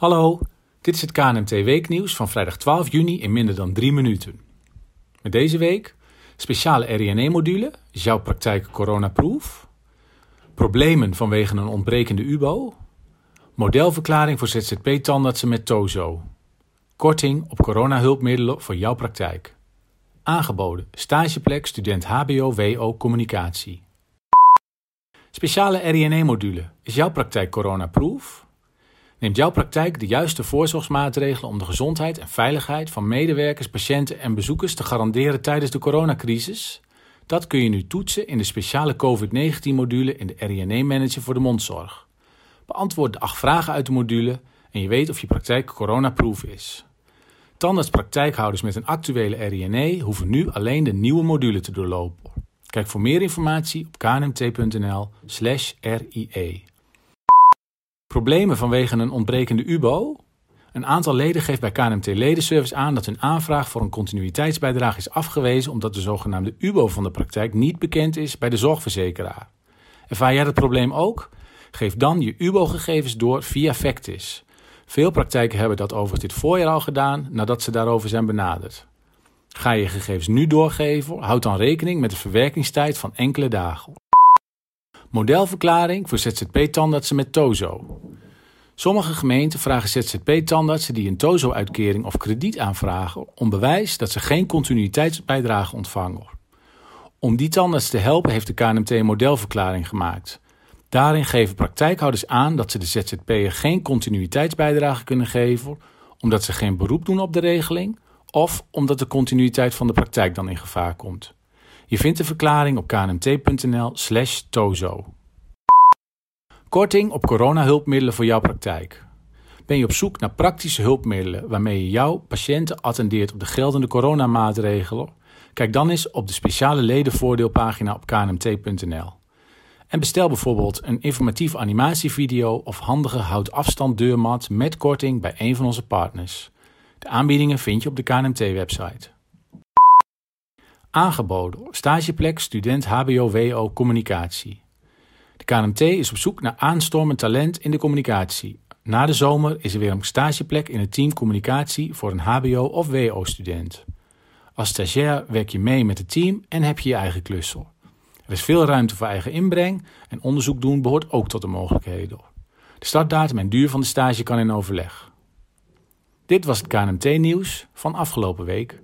Hallo, dit is het KNMT Weeknieuws van vrijdag 12 juni in minder dan drie minuten. Met deze week speciale RINE-module, jouw praktijk coronaproof? Problemen vanwege een ontbrekende UBO? Modelverklaring voor ZZP-tandartsen met TOZO. Korting op coronahulpmiddelen voor jouw praktijk. Aangeboden stageplek student HBO-WO Communicatie. Speciale RINE-module, is jouw praktijk coronaproof? Neemt jouw praktijk de juiste voorzorgsmaatregelen om de gezondheid en veiligheid van medewerkers, patiënten en bezoekers te garanderen tijdens de coronacrisis? Dat kun je nu toetsen in de speciale COVID-19-module in de RINE-manager voor de mondzorg. Beantwoord de acht vragen uit de module en je weet of je praktijk coronaproof is. Tandartspraktijkhouders met een actuele RINE hoeven nu alleen de nieuwe module te doorlopen. Kijk voor meer informatie op knmt.nl/rie. Problemen vanwege een ontbrekende UBO? Een aantal leden geeft bij KNMT Ledenservice aan dat hun aanvraag voor een continuïteitsbijdrage is afgewezen omdat de zogenaamde UBO van de praktijk niet bekend is bij de zorgverzekeraar. Ervaar jij dat probleem ook? Geef dan je UBO-gegevens door via Vectis. Veel praktijken hebben dat overigens dit voorjaar al gedaan nadat ze daarover zijn benaderd. Ga je gegevens nu doorgeven, houd dan rekening met de verwerkingstijd van enkele dagen. Modelverklaring voor ZZP-tandartsen met TOZO. Sommige gemeenten vragen ZZP-tandartsen die een TOZO-uitkering of krediet aanvragen om bewijs dat ze geen continuïteitsbijdrage ontvangen. Om die tandarts te helpen heeft de KNMT een modelverklaring gemaakt. Daarin geven praktijkhouders aan dat ze de ZZP'er geen continuïteitsbijdrage kunnen geven omdat ze geen beroep doen op de regeling of omdat de continuïteit van de praktijk dan in gevaar komt. Je vindt de verklaring op knmt.nl/slash tozo. Korting op coronahulpmiddelen voor jouw praktijk. Ben je op zoek naar praktische hulpmiddelen waarmee je jouw patiënten attendeert op de geldende coronamaatregelen? Kijk dan eens op de speciale ledenvoordeelpagina op knmt.nl. En bestel bijvoorbeeld een informatieve animatievideo of handige houtafstand deurmat met korting bij een van onze partners. De aanbiedingen vind je op de KNMT-website. Aangeboden stageplek student HBO-WO Communicatie. De KNMT is op zoek naar aanstormend talent in de communicatie. Na de zomer is er weer een stageplek in het team communicatie voor een HBO- of WO-student. Als stagiair werk je mee met het team en heb je je eigen klussel. Er is veel ruimte voor eigen inbreng en onderzoek doen behoort ook tot de mogelijkheden. De startdatum en duur van de stage kan in overleg. Dit was het KNMT-nieuws van afgelopen week.